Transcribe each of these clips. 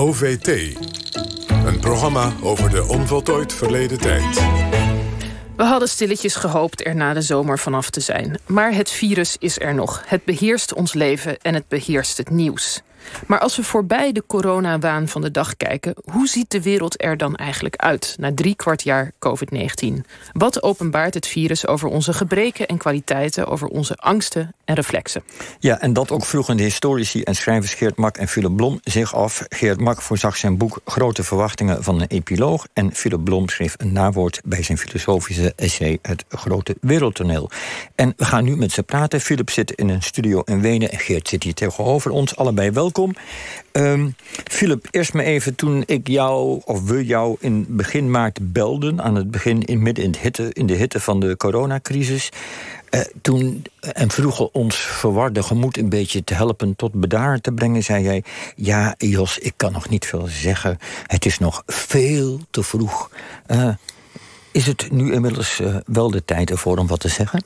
OVT. Een programma over de onvoltooid verleden tijd. We hadden stilletjes gehoopt er na de zomer vanaf te zijn. Maar het virus is er nog. Het beheerst ons leven en het beheerst het nieuws. Maar als we voorbij de coronawaan van de dag kijken... hoe ziet de wereld er dan eigenlijk uit na drie kwart jaar COVID-19? Wat openbaart het virus over onze gebreken en kwaliteiten... over onze angsten en reflexen? Ja, en dat ook vroegen de historici en schrijvers Geert Mak en Philip Blom zich af. Geert Mak voorzag zijn boek Grote Verwachtingen van een epiloog... en Philip Blom schreef een nawoord bij zijn filosofische essay... Het Grote Wereldtoneel. En we gaan nu met ze praten. Philip zit in een studio in Wenen en Geert zit hier tegenover ons. Allebei welkom welkom. Um, Philip, eerst maar even toen ik jou, of we jou in begin maart belden... aan het begin in, midden in, hitte, in de hitte van de coronacrisis... Uh, toen, en vroegen ons verwarde gemoed een beetje te helpen tot bedaren te brengen, zei jij: Ja, Jos, ik kan nog niet veel zeggen. Het is nog veel te vroeg. Uh, is het nu inmiddels wel de tijd ervoor om wat te zeggen?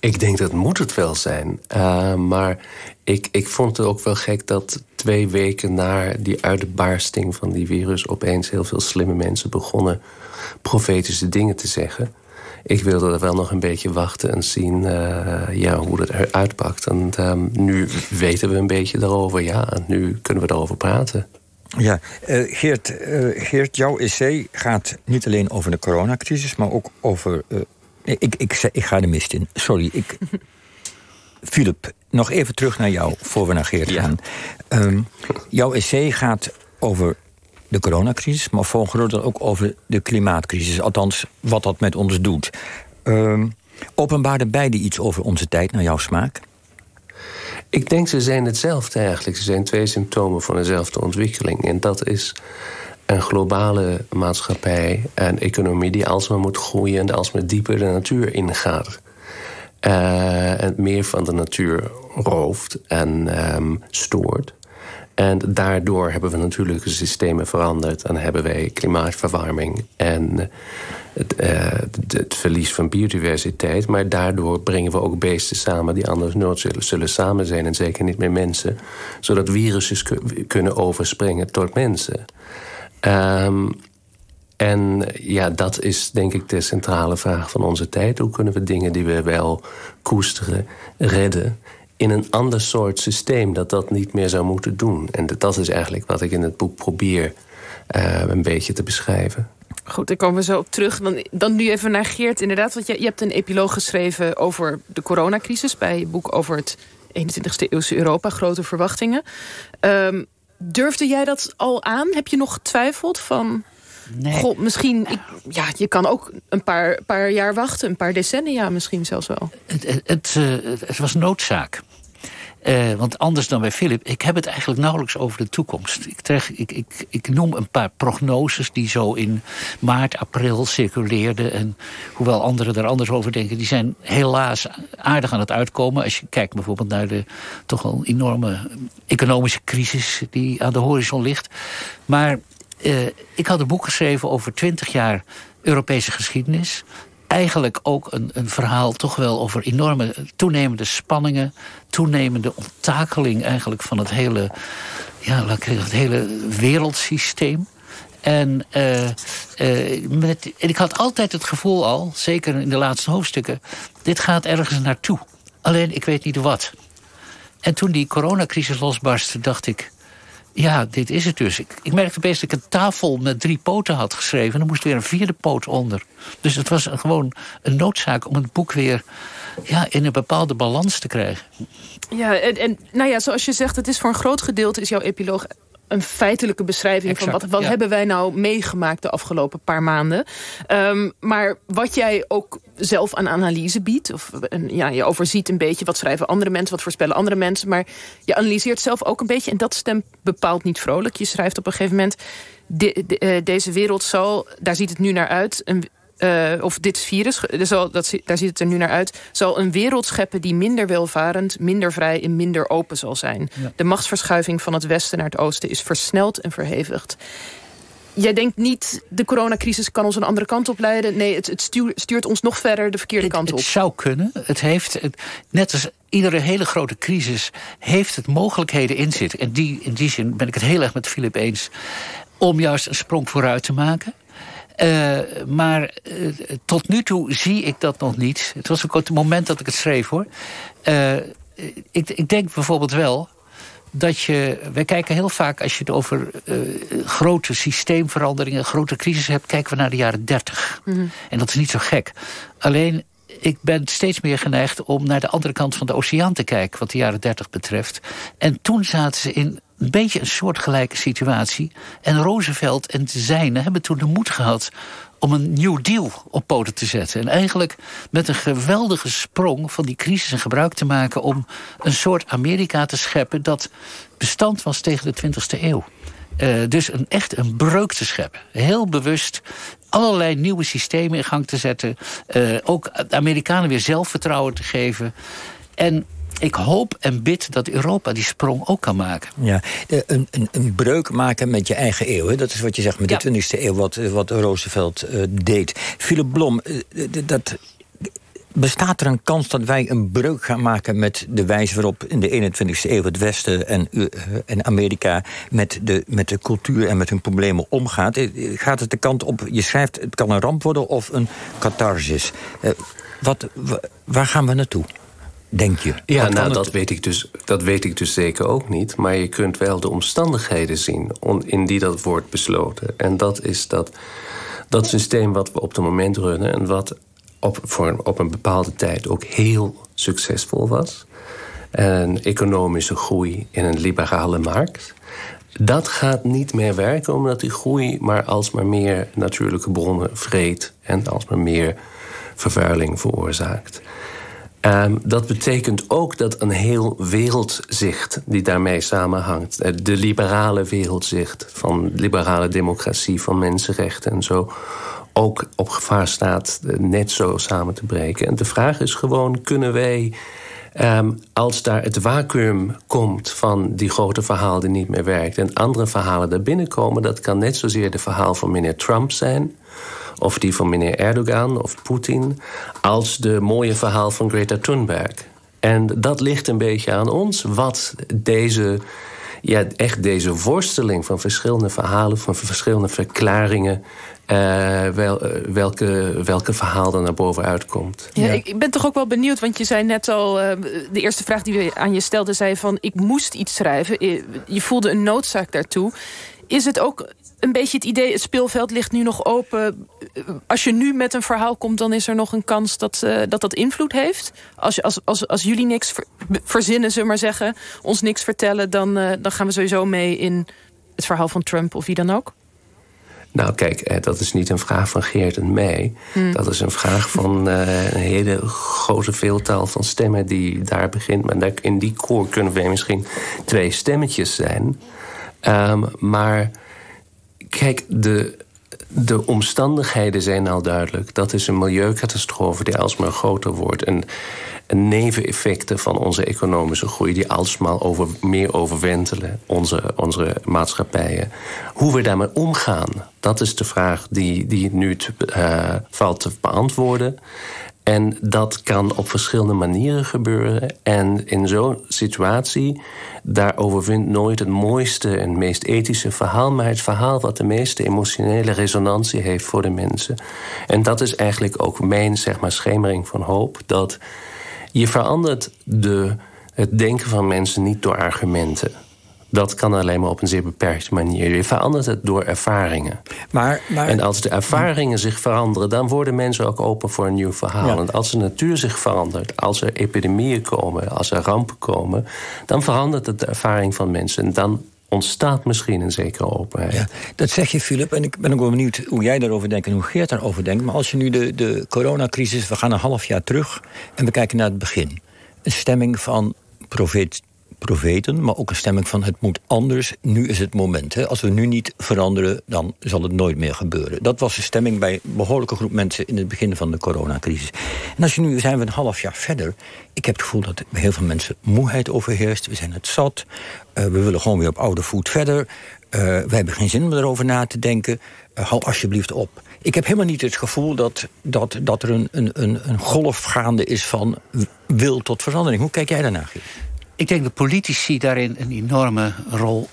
Ik denk dat moet het wel zijn. Uh, maar ik, ik vond het ook wel gek dat twee weken na die uitbarsting van die virus... opeens heel veel slimme mensen begonnen profetische dingen te zeggen. Ik wilde er wel nog een beetje wachten en zien uh, ja, hoe het eruit pakt. En um, nu weten we een beetje daarover, ja. Nu kunnen we daarover praten. Ja, uh, Geert, Geert, jouw essay gaat niet alleen over de coronacrisis... maar ook over ik, ik, ik ga de mist in. Sorry, ik... Philip, nog even terug naar jou, voor we naar Geert gaan. Um, jouw essay gaat over de coronacrisis... maar voor een groot deel ook over de klimaatcrisis. Althans, wat dat met ons doet. Um, openbaarden beide iets over onze tijd, naar jouw smaak? Ik denk ze zijn hetzelfde eigenlijk. Ze zijn twee symptomen van dezelfde ontwikkeling. En dat is een globale maatschappij en economie die alsmaar moet groeien en alsmaar dieper de natuur ingaat. Uh, en meer van de natuur rooft en um, stoort. En daardoor hebben we natuurlijke systemen veranderd en hebben wij klimaatverwarming en het, uh, het, verlies van biodiversiteit. Maar daardoor brengen we ook beesten samen die anders nooit zullen, zullen samen zijn en zeker niet meer mensen, zodat virussen kunnen overspringen tot mensen. Um, en ja, dat is denk ik de centrale vraag van onze tijd. Hoe kunnen we dingen die we wel koesteren, redden... in een ander soort systeem dat dat niet meer zou moeten doen? En dat is eigenlijk wat ik in het boek probeer uh, een beetje te beschrijven. Goed, daar komen we zo op terug. Dan, dan nu even naar Geert, inderdaad. Want je, je hebt een epiloog geschreven over de coronacrisis... bij je boek over het 21e eeuwse Europa, Grote Verwachtingen. Um, Durfde jij dat al aan? Heb je nog getwijfeld van... Nee. God, misschien, ik, ja, je kan ook een paar, paar jaar wachten, een paar decennia misschien zelfs wel. Het, het, het, het was noodzaak. Uh, want anders dan bij Philip, ik heb het eigenlijk nauwelijks over de toekomst. Ik, ik, ik, ik noem een paar prognoses die zo in maart, april circuleerden. En hoewel anderen er anders over denken, die zijn helaas aardig aan het uitkomen. Als je kijkt bijvoorbeeld naar de toch wel enorme economische crisis die aan de horizon ligt. Maar uh, ik had een boek geschreven over twintig jaar Europese geschiedenis eigenlijk ook een, een verhaal toch wel over enorme toenemende spanningen, toenemende onttakeling eigenlijk van het hele, ja, het hele wereldsysteem. En, uh, uh, met, en ik had altijd het gevoel al, zeker in de laatste hoofdstukken... dit gaat ergens naartoe. Alleen, ik weet niet wat. En toen die coronacrisis losbarstte, dacht ik ja, dit is het dus. Ik, ik merkte opeens dat ik een tafel met drie poten had geschreven. En er moest weer een vierde poot onder. Dus het was gewoon een noodzaak om het boek weer ja, in een bepaalde balans te krijgen. Ja, en, en nou ja, zoals je zegt, het is voor een groot gedeelte... is jouw epiloog een feitelijke beschrijving van wat, wat hebben wij nou meegemaakt de afgelopen paar maanden. Um, maar wat jij ook zelf aan analyse biedt, of ja, je overziet een beetje wat schrijven andere mensen, wat voorspellen andere mensen, maar je analyseert zelf ook een beetje en dat stemt bepaald niet vrolijk. Je schrijft op een gegeven moment, de, de, uh, deze wereld zal, daar ziet het nu naar uit, een, uh, of dit virus, zal, dat, daar ziet het er nu naar uit... zal een wereld scheppen die minder welvarend, minder vrij en minder open zal zijn. Ja. De machtsverschuiving van het westen naar het oosten is versneld en verhevigd. Jij denkt niet, de coronacrisis kan ons een andere kant op leiden. Nee, het, het stuurt, ons nog verder de verkeerde kant op. Het zou kunnen. Het heeft, net als iedere hele grote crisis, heeft het mogelijkheden in zitten. En die, in die zin ben ik het heel erg met Philip eens. Om juist een sprong vooruit te maken. Uh, maar uh, tot nu toe zie ik dat nog niet. Het was ook het moment dat ik het schreef hoor. Uh, ik, ik denk bijvoorbeeld wel dat je... Wij kijken heel vaak, als je het over grote systeemveranderingen... grote crisis hebt, kijken we naar de jaren 30. Mm -hmm. En dat is niet zo gek. Alleen, ik ben steeds meer geneigd om naar de andere kant van de oceaan te kijken... wat de jaren 30 betreft. En toen zaten ze in een beetje een soortgelijke situatie. En Roosevelt en de zijnen hebben toen de moed gehad om een New Deal op poten te zetten. En eigenlijk met een geweldige sprong van die crisis een gebruik te maken... om een soort Amerika te scheppen dat bestand was tegen de 20e eeuw. Uh, dus een, echt een breuk te scheppen. Heel bewust allerlei nieuwe systemen in gang te zetten. Uh, ook de Amerikanen weer zelfvertrouwen te geven. En ik hoop en bid dat Europa die sprong ook kan maken. Ja, een, een, een breuk maken met je eigen eeuw. Hè? Dat is wat je zegt met de 20e eeuw, wat, wat Roosevelt uh, deed. Philip Blom, uh, dat, bestaat er een kans dat wij een breuk gaan maken met de wijze waarop in de 21e eeuw het Westen en, uh, en Amerika met de, met de cultuur en met hun problemen omgaat? Gaat het de kant op, je schrijft, het kan een ramp worden of een catharsis? wat, waar gaan we naartoe? Denk je? Ja, nou, dat, weet ik dus, dat weet ik dus zeker ook niet. Maar je kunt wel de omstandigheden zien in die dat wordt besloten. En dat is dat, dat systeem wat we op het moment runnen... en wat op, voor, op een bepaalde tijd ook heel succesvol was. Een economische groei in een liberale markt. Dat gaat niet meer werken, omdat die groei maar alsmaar meer natuurlijke bronnen vreet... en alsmaar meer vervuiling veroorzaakt. Um, dat betekent ook dat een heel wereldzicht die daarmee samenhangt... Eh, de liberale wereldzicht van liberale democratie, van mensenrechten en zo... ook op gevaar staat eh, net zo samen te breken. En de vraag is gewoon, kunnen wij... Um, als daar het vacuüm komt van die grote verhaal die niet meer werkt... en andere verhalen daar binnenkomen... dat kan net zozeer de verhaal van meneer Trump zijn of die van meneer Erdogan of Poetin, als de mooie verhaal van Greta Thunberg. En dat ligt een beetje aan ons, wat deze, ja, echt deze worsteling van verschillende verhalen, van verschillende verklaringen, uh, wel, uh, welke, welke verhaal er naar boven uitkomt. Ja, Ik, ik, ben toch ook wel benieuwd, want je zei net al... Uh, de eerste vraag die we aan je stelden, zei van... ik moest iets schrijven. Je voelde een noodzaak daartoe. Is het ook een beetje het idee, het speelveld ligt nu nog open. Als je nu met een verhaal komt, dan is er nog een kans dat uh, dat, dat invloed heeft. Als, als, als, als jullie niks ver, verzinnen, zullen maar zeggen, ons niks vertellen... Dan, uh, dan gaan we sowieso mee in het verhaal van Trump of wie dan ook. Nou kijk, eh, dat is niet een vraag van Geert en mij. Hmm. Dat is een vraag van uh, een hele grote veeltaal van stemmen die daar begint. Maar in die koor kunnen we misschien twee stemmetjes zijn. Um, maar Kijk, de, de omstandigheden zijn al duidelijk. Dat is een milieucatastrofe die alsmaar groter wordt. En, en neveneffecten van onze economische groei... die alsmaar over, meer overwentelen, onze, onze maatschappijen. Hoe we daarmee omgaan, dat is de vraag die, die nu te, uh, valt te beantwoorden. En dat kan op verschillende manieren gebeuren. En in zo'n situatie, daar overwint nooit het mooiste en meest ethische verhaal, maar het verhaal wat de meeste emotionele resonantie heeft voor de mensen. En dat is eigenlijk ook mijn zeg maar, schemering van hoop. Dat je verandert de, het denken van mensen niet door argumenten. Dat kan alleen maar op een zeer beperkte manier. Je verandert het door ervaringen. Maar, maar... En als de ervaringen zich veranderen... dan worden mensen ook open voor een nieuw verhaal. En als de natuur zich verandert, als er epidemieën komen... als er rampen komen, dan verandert het de ervaring van mensen. En dan ontstaat misschien een zekere openheid. Ja, dat zeg je, Filip. En ik ben ook wel benieuwd hoe jij daarover denkt... en hoe Geert daarover denkt. Maar als je nu de, de coronacrisis... we gaan een half jaar terug en we kijken naar het begin. Een stemming van profeet profeten, maar ook een stemming van het moet anders. Nu is het moment. Hè. Als we nu niet veranderen, dan zal het nooit meer gebeuren. Dat was de stemming bij een behoorlijke groep mensen in het begin van de coronacrisis. En als je nu zijn we een half jaar verder. Ik heb het gevoel dat bij heel veel mensen moeheid overheerst. We zijn het zat. Uh, we willen gewoon weer op oude voet verder. Uh, we hebben geen zin om erover na te denken. Uh, hou alsjeblieft op. Ik heb helemaal niet het gevoel dat, dat, dat er een, een, een golf gaande is van wil tot verandering. Hoe kijk jij daarnaar? Ik denk dat politici daarin een enorme rol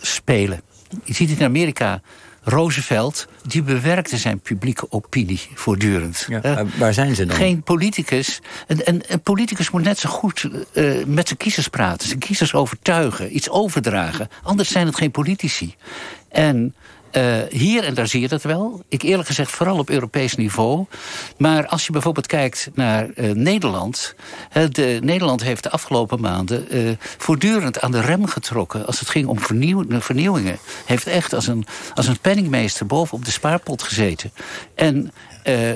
spelen. Je ziet het in Amerika. Roosevelt, die bewerkte zijn publieke opinie voortdurend. Ja, waar zijn ze dan? Geen politicus. Een, een, een politicus moet net zo goed uh, met zijn kiezers praten. Zijn kiezers overtuigen, iets overdragen. Anders zijn het geen politici. En uh, hier en daar zie je dat wel. Ik eerlijk gezegd vooral op Europees niveau. Maar als je bijvoorbeeld kijkt naar uh, Nederland. de, Nederland heeft de afgelopen maanden uh, voortdurend aan de rem getrokken... als het ging om vernieuw, vernieuwingen. Heeft echt als een, als een penningmeester bovenop de spaarpot gezeten. En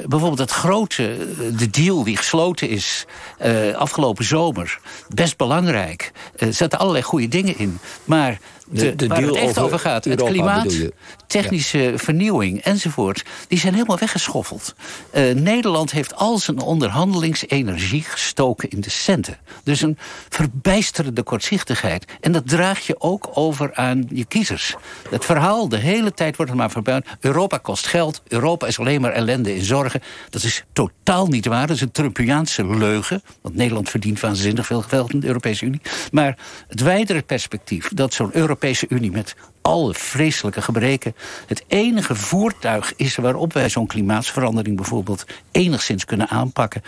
bijvoorbeeld dat grote, de deal die gesloten is uh, afgelopen zomer, best belangrijk. Er uh, allerlei goede dingen in. Maar de, de waar het echt over, gaat, Europa, het klimaat, technische ja. vernieuwing enzovoort... die zijn helemaal weggeschoffeld. Uh, Nederland heeft al zijn onderhandelingsenergie gestoken in de centen. Dus een verbijsterende kortzichtigheid. En dat draag je ook over aan je kiezers. Het verhaal, de hele tijd wordt er maar verbuid. Europa kost geld, Europa is alleen maar ellende in zorgen. Dat is totaal niet waar, dat is een Trumpiaanse leugen. Want Nederland verdient waanzinnig veel geld in de Europese Unie. Maar het wijdere perspectief dat zo'n Europese Unie met alle vreselijke gebreken... het enige voertuig is waarop wij zo'n klimaatsverandering bijvoorbeeld... enigszins kunnen aanpakken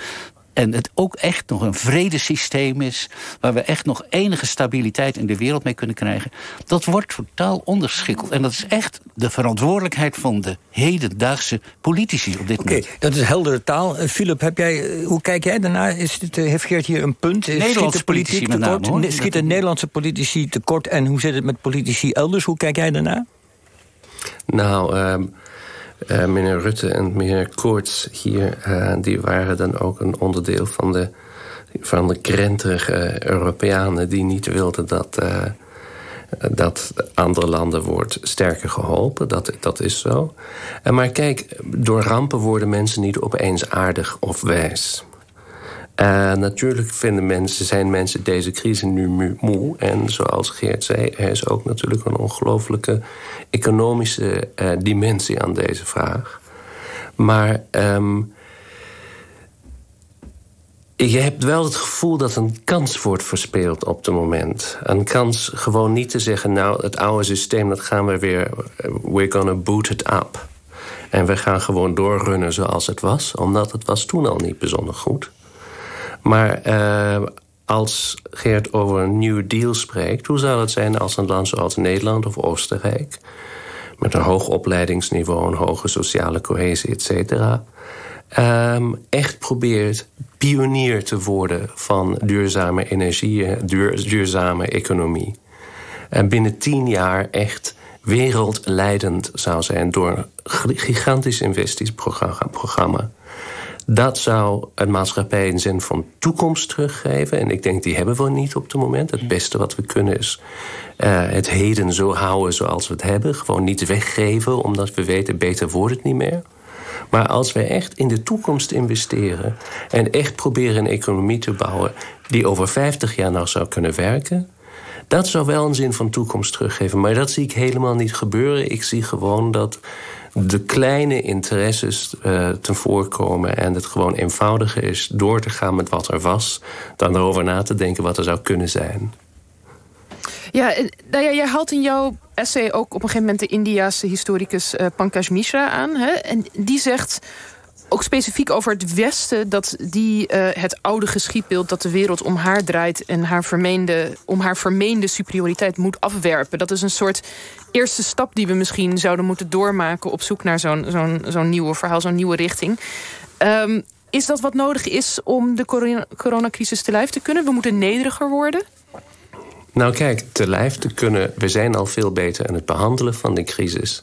en het ook echt nog een vredesysteem is... waar we echt nog enige stabiliteit in de wereld mee kunnen krijgen... dat wordt totaal onderschikkeld. En dat is echt de verantwoordelijkheid van de hedendaagse politici op dit okay, moment. dat is heldere taal. Uh, Philip, heb jij, uh, hoe kijk jij daarna? Is dit, uh, heeft Geert hier een punt? Nederlandse politici tekort? Name, hoor. Schieten Nederlandse politici tekort? En hoe zit het met politici elders? Hoe kijk jij daarna? Nou... Um uh, meneer Rutte en meneer Koorts hier... Uh, die waren dan ook een onderdeel van de, van de Europeanen... die niet wilden dat, uh, dat andere landen wordt sterker geholpen. Dat, dat is zo. maar kijk, door rampen worden mensen niet opeens aardig of wijs... Uh, natuurlijk vinden mensen, zijn mensen deze crisis nu moe. En zoals Geert zei, er is ook natuurlijk een ongelooflijke economische uh, dimensie aan deze vraag. Maar um, je hebt wel het gevoel dat een kans wordt verspeeld op het moment. Een kans gewoon niet te zeggen, nou, het oude systeem, dat gaan we weer... we're gonna boot it up. En we gaan gewoon doorrunnen zoals het was. Omdat het was toen al niet bijzonder goed. Maar uh, als Geert over een nieuw deal spreekt... hoe zou het zijn als een land zoals Nederland of Oostenrijk... met een hoog opleidingsniveau, een hoge sociale cohesie, et cetera... Um, echt probeert pionier te worden van duurzame energie, duur, duurzame economie. En binnen tien jaar echt wereldleidend zou zijn door een gigantisch investeringsprogramma. Dat zou een maatschappij een zin van toekomst teruggeven. En ik denk, die hebben we niet op het moment. Het beste wat we kunnen is uh, het heden zo houden zoals we het hebben. Gewoon niet weggeven, omdat we weten, beter wordt het niet meer. Maar als we echt in de toekomst investeren... en echt proberen een economie te bouwen... die over 50 jaar nog zou kunnen werken... dat zou wel een zin van toekomst teruggeven. Maar dat zie ik helemaal niet gebeuren. Ik zie gewoon dat de kleine interesses uh, ten voorkomen... en het gewoon eenvoudiger is door te gaan met wat er was... dan erover na te denken wat er zou kunnen zijn. Ja, nou ja, jij haalt in jouw essay ook op een gegeven moment... de Indiaanse historicus uh, Pankaj Mishra aan. Hè? En die zegt ook specifiek over het Westen... dat die uh, het oude geschiedbeeld dat de wereld om haar draait... en haar vermeende, om haar vermeende superioriteit moet afwerpen. Dat is een soort eerste stap die we misschien zouden moeten doormaken... op zoek naar zo'n zo'n zo'n nieuwe verhaal, zo'n nieuwe richting. Um, is dat wat nodig is om de corona coronacrisis te lijf te kunnen? We moeten nederiger worden? Nou kijk, te lijf te kunnen... we zijn al veel beter in het behandelen van de crisis.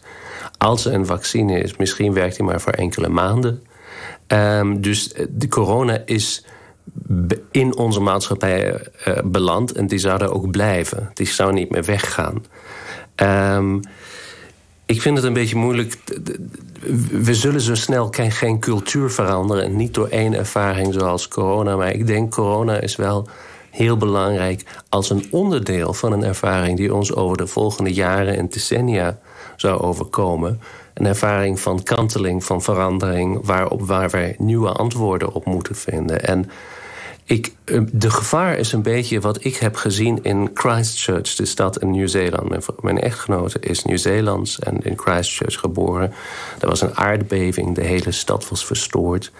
Als er een vaccine is, misschien werkt die maar voor enkele maanden... Um, dus de corona is in onze maatschappij uh, beland en die zou er ook blijven. Die zou niet meer weggaan. Um, ik vind het een beetje moeilijk. We zullen zo snel geen cultuur veranderen. Niet door één ervaring zoals corona. Maar ik denk corona is wel heel belangrijk als een onderdeel van een ervaring die ons over de volgende jaren en decennia zou overkomen. Een ervaring van kanteling, van verandering, waarop, waar wij nieuwe antwoorden op moeten vinden. En ik, eh, de gevaar is een beetje wat ik heb gezien in Christchurch, de stad in Nieuw-Zeeland. Mijn, echtgenote is Nieuw-Zeelands en in Christchurch geboren. Er was een aardbeving, de hele stad was verstoord.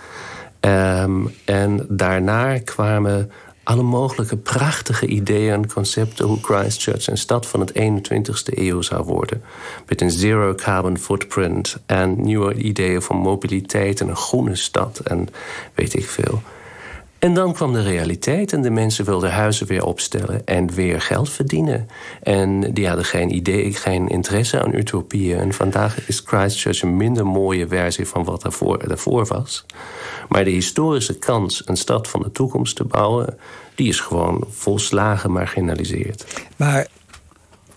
Ehm, en daarna kwamen alle mogelijke prachtige ideeën en concepten hoe Christchurch een stad van het 21ste eeuw zou worden. Met een zero carbon footprint en nieuwe ideeën van mobiliteit en een groene stad en weet ik veel. En dan kwam de realiteit en de mensen wilden huizen weer opstellen en weer geld verdienen. En die hadden geen idee, geen interesse aan utopieën. En vandaag is Christchurch een minder mooie versie van wat ervoor, ervoor was. Maar de historische kans een stad van de toekomst te bouwen, die is gewoon volslagen marginaliseerd. Maar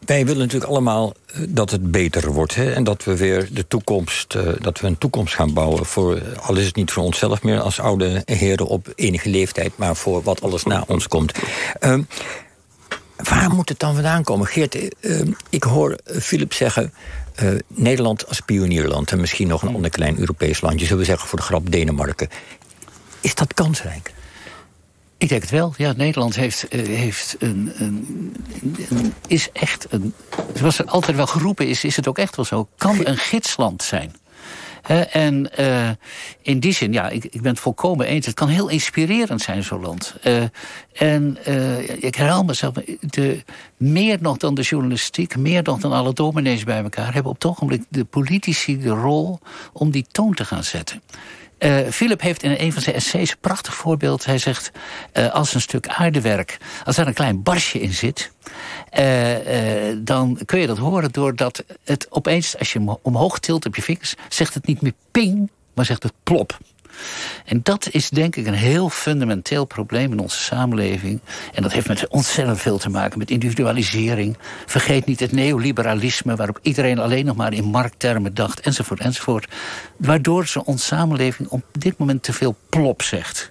wij willen natuurlijk allemaal eh, dat het beter wordt. Hè? En dat we weer de toekomst, uh, dat we een toekomst gaan bouwen. Voor, al is het niet voor onszelf meer als oude heren op enige leeftijd, maar voor wat alles na ons komt. Uh, waar moet het dan vandaan komen? Geert, uh, ik hoor Philip zeggen. Nederland als pionierland en misschien nog een ander klein Europees landje, zullen we zeggen voor de grap Denemarken. Is dat kansrijk? Ik denk het wel. Ja, Nederland heeft, uh, heeft een, een, is echt een. Zoals het altijd wel geroepen is, is het ook echt wel zo. Kan een gidsland zijn. En uh, in die zin, ja, ik, ik ben het volkomen eens. Het kan heel inspirerend zijn, zo'n land. Uh, en ik herhaal mezelf, de, meer nog dan de journalistiek, meer nog dan alle dominees bij elkaar, hebben op het ogenblik de politici de rol om die toon te gaan zetten. Uh, Philip heeft in een van zijn essays een prachtig voorbeeld. Hij zegt, uh, als een stuk aardewerk, als er een klein barsje in zit... Uh, dan kun je dat horen doordat het opeens, als je hem omhoog tilt op je vingers... zegt het niet meer ping, maar zegt het plop. En dat is denk ik een heel fundamenteel probleem in onze samenleving. En dat heeft met ontzettend veel te maken met individualisering. Vergeet niet het neoliberalisme, waarop iedereen alleen nog maar in markttermen dacht, enzovoort, enzovoort. Waardoor ze onze samenleving op dit moment te veel plop zegt.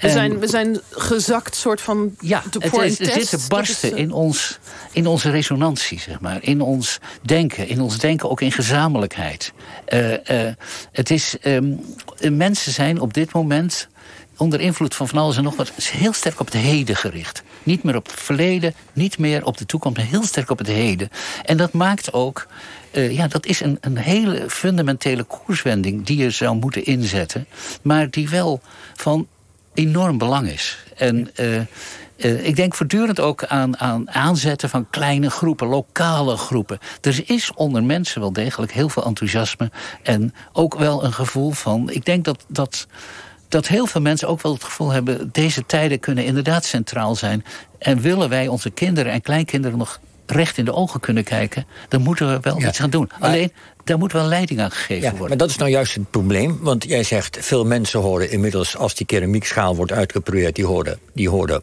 We zijn, we zijn gezakt, soort van. Ja, het, is, te barsten eh, in, ons, in onze resonantie, zeg maar. In ons denken. In ons denken ook in gezamenlijkheid. Uh, uh, het is. Um, mensen zijn op dit moment onder invloed van van alles en nog wat heel sterk op het heden gericht. Niet meer op het verleden, niet meer op de toekomst, maar heel sterk op het heden. En dat maakt ook. Uh, ja, dat is een, een hele fundamentele koerswending die je zou moeten inzetten. Maar die wel van enorm belang is. En uh, uh, ik denk voortdurend ook aan, aan aanzetten van kleine groepen, lokale groepen. Er is onder mensen wel degelijk heel veel enthousiasme. En ook wel een gevoel van. Ik denk dat. dat dat heel veel mensen ook wel het gevoel hebben... deze tijden kunnen inderdaad centraal zijn. En willen wij onze kinderen en kleinkinderen nog recht in de ogen kunnen kijken... dan moeten we wel iets gaan doen. Alleen, daar moet wel leiding aan gegeven ja, worden. Maar dat is nou juist het probleem. Want jij zegt, veel mensen horen inmiddels... als die keramiekschaal wordt uitgeprobeerd, die horen, die horen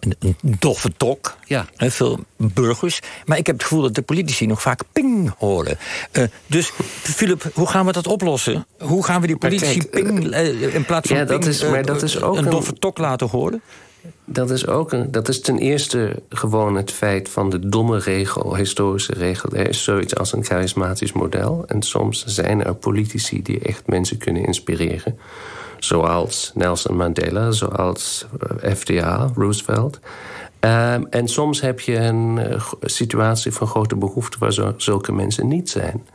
een, een doffe tok. Ja. veel burgers. Maar ik heb het gevoel dat de politici nog vaak ping horen. Uh, dus, Philip, hoe gaan we dat oplossen? Hoe gaan we die politici ping uh, in plaats van ja, dat is, maar dat is ook een, een doffe tok laten horen? Dat is ook een, dat is ten eerste gewoon het feit van de domme regel, historische regel. Er is zoiets als een charismatisch model. En soms zijn er politici die echt mensen kunnen inspireren. Zoals Nelson Mandela, zoals eh, FDR, Roosevelt. Um, en soms heb je een uh, situatie van grote behoefte waar zulke mensen niet zijn.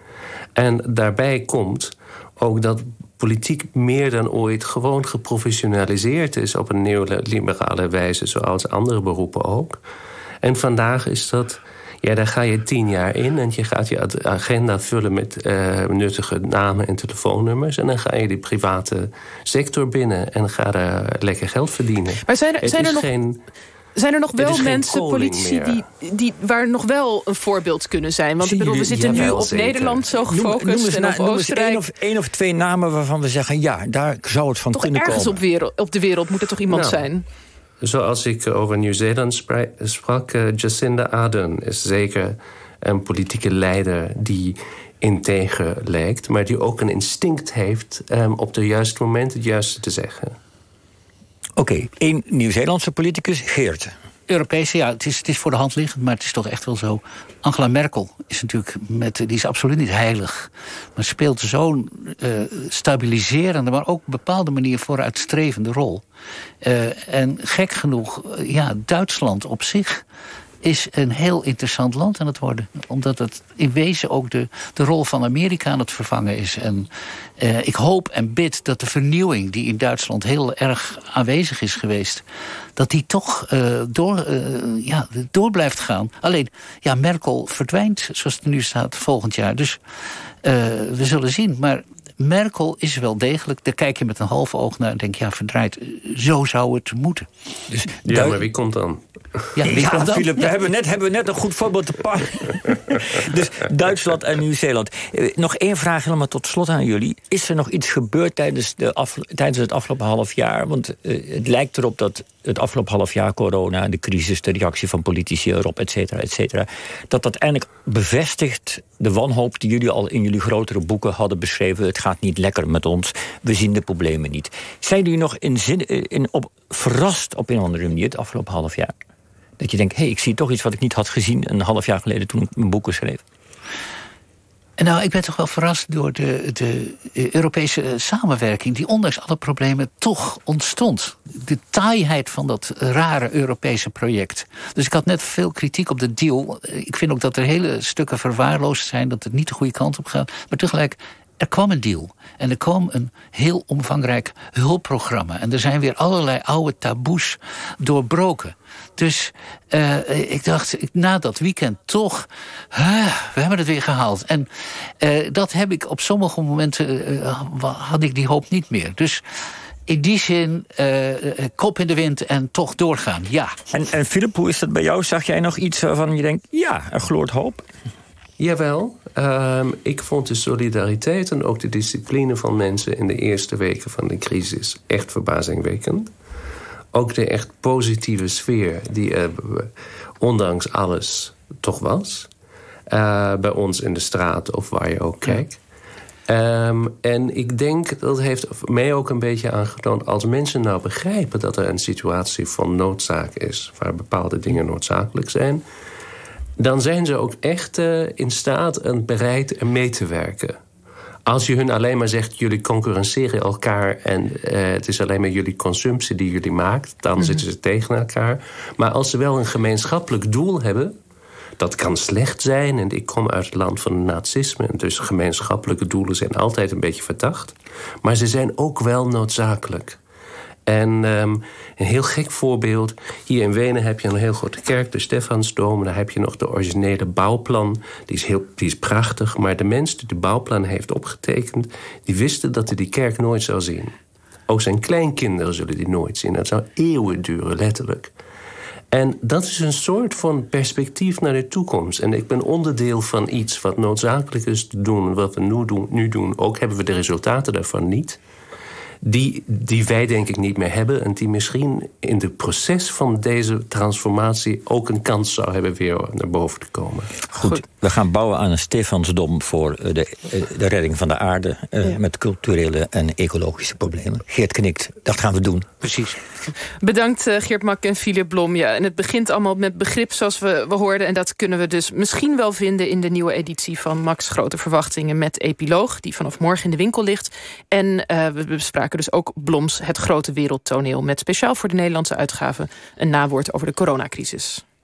En daarbij komt ook dat politiek meer dan ooit gewoon geprofessionaliseerd is op een neoliberale wijze, zoals andere beroepen ook. En vandaag is dat. Ja, daar ga je tien jaar in en je gaat je agenda vullen met uh, nuttige namen en telefoonnummers. En dan ga je die private sector binnen en ga daar lekker geld verdienen. Maar zijn er, zijn er nog... Geen, Zijn er nog wel mensen, politici, die, die, waar nog wel een voorbeeld kunnen zijn? Want ik bedoel, we zitten nu op Nederland zo gefocust noem, noem en op Oostenrijk. Één of, één of twee namen waarvan we zeggen... ja, daar zou het van kunnen komen. ergens op, wereld, op de wereld moet er toch iemand nou, zijn? Zoals ik over Nieuw-Zeeland sprak... Uh, Jacinda Ardern is zeker een politieke leider... die integer lijkt, maar die ook een instinct heeft... Um, op het juiste moment het juiste te zeggen. Oké, okay, één Nieuw-Zeelandse politicus, Geert. Europese, ja, het is, het is voor de hand liggend, maar het is toch echt wel zo. Angela Merkel is natuurlijk met, die is absoluut niet heilig. Maar speelt zo'n uh, stabiliserende, maar ook op bepaalde manier vooruitstrevende rol. Uh, en gek genoeg, ja, Duitsland op zich is een heel interessant land aan het worden. Omdat het in wezen ook de, de rol van Amerika aan het vervangen is. En uh, ik hoop en bid dat de vernieuwing die in Duitsland heel erg aanwezig is geweest... dat die toch uh, door, uh, ja, door blijft gaan. Alleen, ja, Merkel verdwijnt, zoals het nu staat, volgend jaar. Dus we zullen zien. Maar Merkel is wel degelijk, daar kijk je met een half oog naar... en denk ja, verdraaid, zo zou het moeten. Dus ja, maar wie komt dan? Ja, wie komt dan? Philip, we hebben net, hebben we net een goed voorbeeld te pakken. dus Duitsland en Nieuw-Zeeland. Eh, nog één vraag helemaal tot slot aan jullie. Is er nog iets gebeurd tijdens, de tijdens het afgelopen half jaar? Want uh, het lijkt erop dat het afgelopen half jaar corona... de crisis, de reactie van politici erop, et cetera, et cetera... dat dat eindelijk bevestigt de wanhoop die jullie al in jullie grotere boeken hadden beschreven. Het gaat niet lekker met ons, we zien de problemen niet. Zijn jullie nog in zin, in, op, verrast op een andere manier het afgelopen half jaar? Dat je denkt, hé, hey, ik zie toch iets wat ik niet had gezien... een half jaar geleden toen ik mijn boeken schreef. Nou, ik ben toch wel verrast door de, de Europese samenwerking... die ondanks alle problemen toch ontstond. De taaiheid van dat rare Europese project. Dus ik had net veel kritiek op de deal. Ik vind ook dat er hele stukken verwaarloosd zijn... dat het niet de goede kant op gaat. Maar tegelijk, er kwam een deal. En er kwam een heel omvangrijk hulpprogramma. En er zijn weer allerlei oude taboes doorbroken. Dus uh, ik dacht, na dat weekend toch, we hebben het weer gehaald. En uh, dat heb ik op sommige momenten, had ik die hoop niet meer. Dus in die zin, kop in de wind en toch doorgaan, ja. En, en Philip, hoe is dat bij jou? Zag jij nog iets waarvan je denkt, ja, er gloort hoop? Jawel, um, ik vond de solidariteit en ook de discipline van mensen... in de eerste weken van de crisis echt verbazingwekkend ook de echt positieve sfeer die er ondanks alles toch was. Uh, bij ons in de straat of waar je ook kijkt. Um, en ik denk, dat heeft mij ook een beetje aangetoond... als mensen nou begrijpen dat er een situatie van noodzaak is... waar bepaalde dingen noodzakelijk zijn... dan zijn ze ook echt uh, in staat en bereid mee te werken. Als je hun alleen maar zegt, jullie concurrenteren elkaar... en uh, het is alleen maar jullie consumptie die jullie maakt... dan mhm. zitten ze tegen elkaar. Maar als ze wel een gemeenschappelijk doel hebben... dat kan slecht zijn. En ik kom uit het land van het nazisme... en dus gemeenschappelijke doelen zijn altijd een beetje verdacht. Maar ze zijn ook wel noodzakelijk. En um, een heel gek voorbeeld. Hier in Wenen heb je een heel grote kerk, de Stefansdom. Daar heb je nog de originele bouwplan. Die is, heel, die is prachtig. Maar de mens die de bouwplan heeft opgetekend... die wisten dat hij die kerk nooit zou zien. Ook zijn kleinkinderen zullen die nooit zien. Dat zou eeuwen duren, letterlijk. En dat is een soort van perspectief naar de toekomst. En ik ben onderdeel van iets wat noodzakelijk is te doen... wat we nu doen. Nu doen. Ook hebben we de resultaten daarvan niet die, die wij denk ik niet meer hebben... en die misschien in het proces van deze transformatie... ook een kans zou hebben weer naar boven te komen. Goed, we gaan bouwen aan een Stefansdom... voor eh, de, eh, de redding van de aarde... Uh, met culturele en ecologische problemen. Geert knikt, dat gaan we doen. Precies. Bedankt Geert Mak en Philip Blom. Ja, en het begint allemaal met begrip zoals we, we hoorden... en dat kunnen we dus misschien wel vinden... in de nieuwe editie van Max Grote Verwachtingen... met Epiloog, die vanaf morgen in de winkel ligt. En uh, we bespraken dus ook Bloms Het Grote Wereldtoneel... met speciaal voor de Nederlandse uitgave een nawoord over de coronacrisis.